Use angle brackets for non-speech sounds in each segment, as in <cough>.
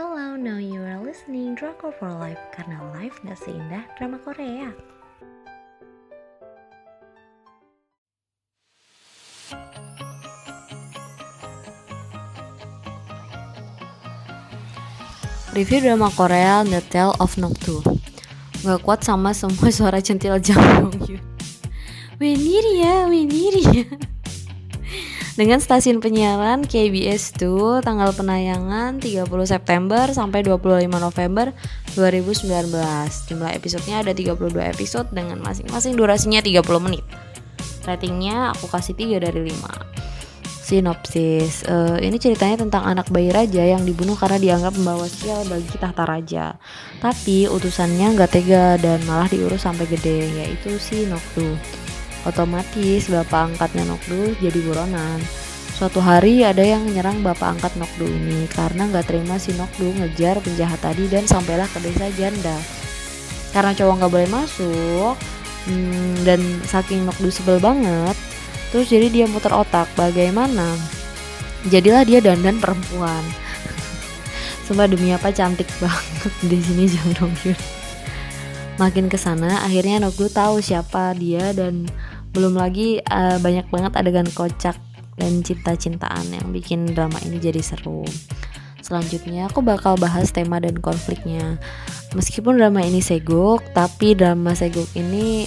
Hello, now you are listening Drakor for Life karena life gak seindah drama Korea. Review drama Korea The Tale of Noctu Gak kuat sama semua suara centil Jang Dong Yun. Weniria, Weniria dengan stasiun penyiaran KBS 2 tanggal penayangan 30 September sampai 25 November 2019. Jumlah episodenya ada 32 episode dengan masing-masing durasinya 30 menit. Ratingnya aku kasih 3 dari 5. Sinopsis uh, Ini ceritanya tentang anak bayi raja yang dibunuh karena dianggap membawa sial bagi tahta raja Tapi utusannya gak tega dan malah diurus sampai gede Yaitu si Noktu Otomatis bapak angkatnya Nokdu jadi buronan. Suatu hari ada yang menyerang bapak angkat Nokdu ini karena nggak terima si Nokdu ngejar penjahat tadi dan sampailah ke desa janda. Karena cowok nggak boleh masuk hmm, dan saking Nokdu sebel banget, terus jadi dia muter otak bagaimana. Jadilah dia dandan perempuan. <laughs> Sumpah demi apa cantik banget di sini Jang Dong Hyun. Makin ke sana akhirnya Nokdu tahu siapa dia dan belum lagi uh, banyak banget adegan kocak dan cinta-cintaan yang bikin drama ini jadi seru. Selanjutnya aku bakal bahas tema dan konfliknya. Meskipun drama ini segok tapi drama segok ini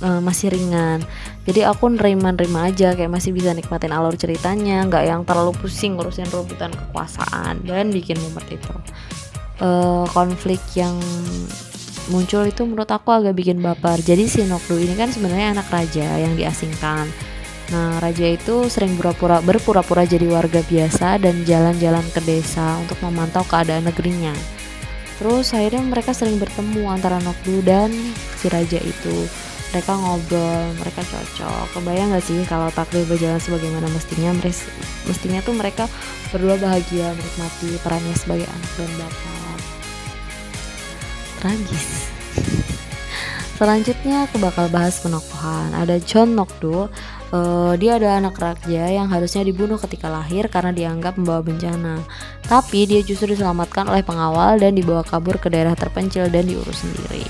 uh, masih ringan. Jadi aku nerima-nerima aja kayak masih bisa nikmatin alur ceritanya nggak yang terlalu pusing ngurusin rebutan kekuasaan dan bikin mumet itu. Uh, konflik yang muncul itu menurut aku agak bikin baper. Jadi si Nokdu ini kan sebenarnya anak raja yang diasingkan. Nah, raja itu sering berpura-pura berpura-pura jadi warga biasa dan jalan-jalan ke desa untuk memantau keadaan negerinya. Terus akhirnya mereka sering bertemu antara Nokdu dan si raja itu. Mereka ngobrol, mereka cocok. Kebayang gak sih kalau takdir berjalan sebagaimana mestinya? Mestinya tuh mereka berdua bahagia menikmati perannya sebagai anak dan bapak tragis. Selanjutnya aku bakal bahas penokohan. Ada John Nokdo. Uh, dia adalah anak raja yang harusnya dibunuh ketika lahir karena dianggap membawa bencana. Tapi dia justru diselamatkan oleh pengawal dan dibawa kabur ke daerah terpencil dan diurus sendiri.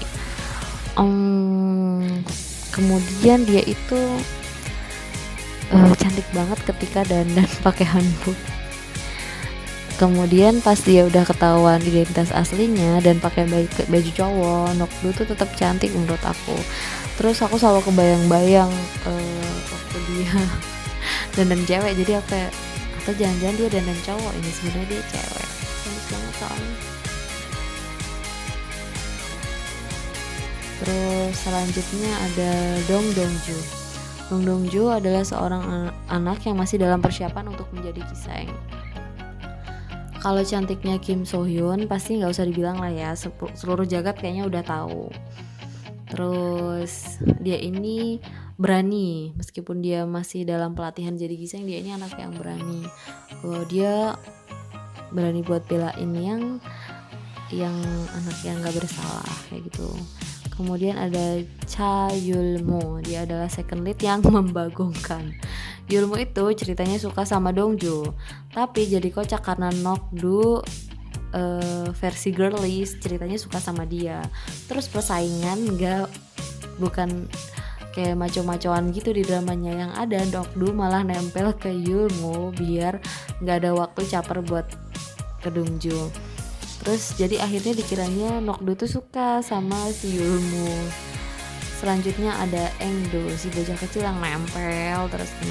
Um, kemudian dia itu uh, cantik banget ketika dandan pakai handbook kemudian pas dia udah ketahuan identitas aslinya dan pakai baju, baju cowok Nokdu tuh tetap cantik menurut aku. Terus aku selalu kebayang-bayang uh, waktu dia <laughs> dandan cewek jadi apa ya? atau jangan-jangan dia dandan cowok ini sebenarnya dia cewek. Cantik banget soalnya. Terus selanjutnya ada Dong Dongju Dong Dongju adalah seorang anak yang masih dalam persiapan untuk menjadi kisah kalau cantiknya Kim So Hyun pasti nggak usah dibilang lah ya. Seluruh jagat kayaknya udah tahu. Terus dia ini berani. Meskipun dia masih dalam pelatihan jadi giseng dia ini anak yang berani. Kalau dia berani buat belain yang yang anak yang nggak bersalah kayak gitu. Kemudian ada Cha Yulmo dia adalah second lead yang <laughs> membagongkan Yulmo itu ceritanya suka sama Dongju tapi jadi kocak karena Nokdu uh, versi girly ceritanya suka sama dia. Terus persaingan nggak bukan kayak maco-macoan gitu di dramanya. Yang ada Nokdu malah nempel ke Yulmo biar nggak ada waktu caper buat ke Dongju terus jadi akhirnya dikiranya Nokdu tuh suka sama si Yulmu selanjutnya ada Engdo si bocah kecil yang nempel terus ke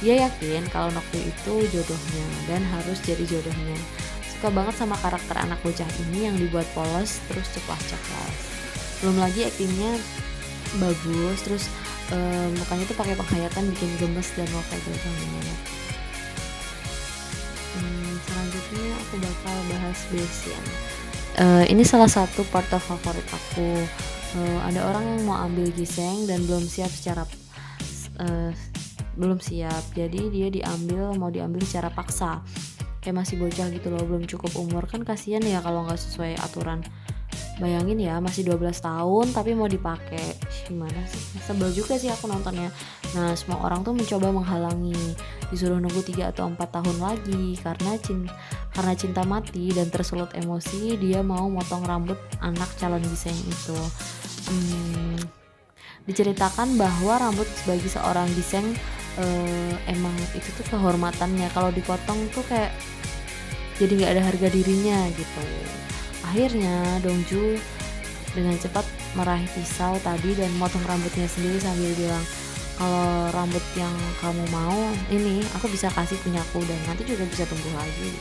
dia yakin kalau Nokdu itu jodohnya dan harus jadi jodohnya. Suka banget sama karakter anak bocah ini yang dibuat polos terus ceplas-ceplas belum lagi aktingnya bagus terus um, mukanya tuh pakai penghayatan bikin gemes dan lovable banget hmm, selanjutnya aku bakal bahas Besian uh, ini salah satu part favorit aku uh, ada orang yang mau ambil giseng dan belum siap secara uh, belum siap. Jadi dia diambil mau diambil secara paksa. Kayak masih bocah gitu loh belum cukup umur. Kan kasihan ya kalau nggak sesuai aturan. Bayangin ya masih 12 tahun tapi mau dipakai. Gimana sih? Sebel juga sih aku nontonnya. Nah semua orang tuh mencoba menghalangi. Disuruh nunggu 3 atau 4 tahun lagi. Karena cin karena cinta mati dan tersulut emosi dia mau motong rambut anak calon Giseng itu hmm, diceritakan bahwa rambut sebagai seorang Giseng uh, emang itu tuh kehormatannya. Kalau dipotong tuh kayak jadi nggak ada harga dirinya gitu. Akhirnya Dongju dengan cepat meraih pisau tadi dan motong rambutnya sendiri sambil bilang kalau rambut yang kamu mau ini aku bisa kasih punyaku dan nanti juga bisa tumbuh lagi.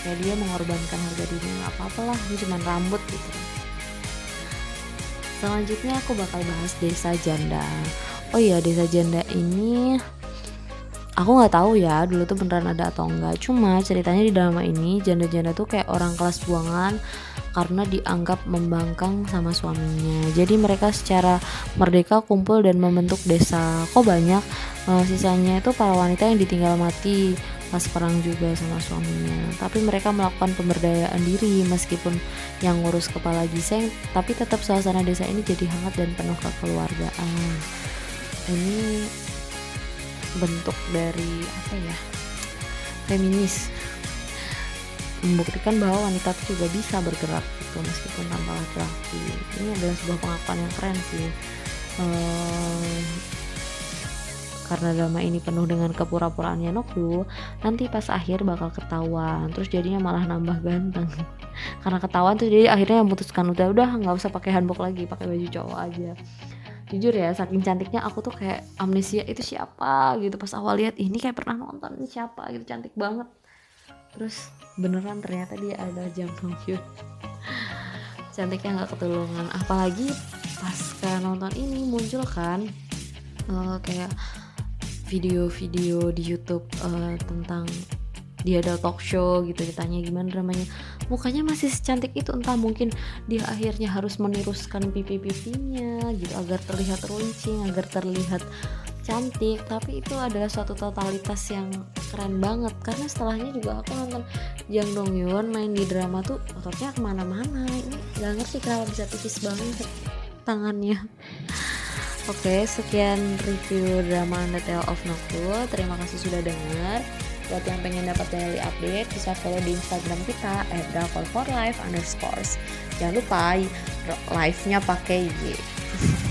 Kayak dia mengorbankan harga diri nggak apa-apa lah ini cuma rambut gitu selanjutnya aku bakal bahas desa janda oh iya desa janda ini aku nggak tahu ya dulu tuh beneran ada atau enggak cuma ceritanya di drama ini janda-janda tuh kayak orang kelas buangan karena dianggap membangkang sama suaminya. Jadi mereka secara merdeka kumpul dan membentuk desa. Kok banyak uh, sisanya itu para wanita yang ditinggal mati pas perang juga sama suaminya. Tapi mereka melakukan pemberdayaan diri meskipun yang ngurus kepala giseng, tapi tetap suasana desa ini jadi hangat dan penuh kekeluargaan. Ini bentuk dari apa ya? Feminis membuktikan bahwa wanita itu juga bisa bergerak gitu meskipun tanpa laki-laki ini adalah sebuah pengakuan yang keren sih ehm, karena drama ini penuh dengan kepura-puraannya Nokdu nanti pas akhir bakal ketahuan. Terus jadinya malah nambah ganteng. <laughs> Karena ketahuan tuh jadi akhirnya memutuskan udah udah nggak usah pakai handbook lagi pakai baju cowok aja. Jujur ya saking cantiknya aku tuh kayak amnesia itu siapa? Gitu. Pas awal lihat ini kayak pernah nonton siapa? Gitu cantik banget. Terus beneran ternyata dia ada Hyun. <laughs> Cantiknya nggak ketulungan. Apalagi pas nonton ini muncul kan uh, kayak video-video di YouTube uh, tentang dia ada talk show gitu ditanya gimana dramanya. Mukanya masih secantik itu entah mungkin dia akhirnya harus meniruskan pipi-pipinya gitu agar terlihat runcing agar terlihat cantik. Tapi itu adalah suatu totalitas yang keren banget karena setelahnya juga aku nonton Jang Dong Hyun main di drama tuh ototnya ke mana-mana. Ini gak ngerti kenapa bisa tipis banget tangannya Oke, sekian review drama The Tale of Nocturne. Terima kasih sudah dengar. Buat yang pengen dapat daily update, bisa follow di Instagram kita at underscores. Jangan lupa live-nya pakai Y. <laughs>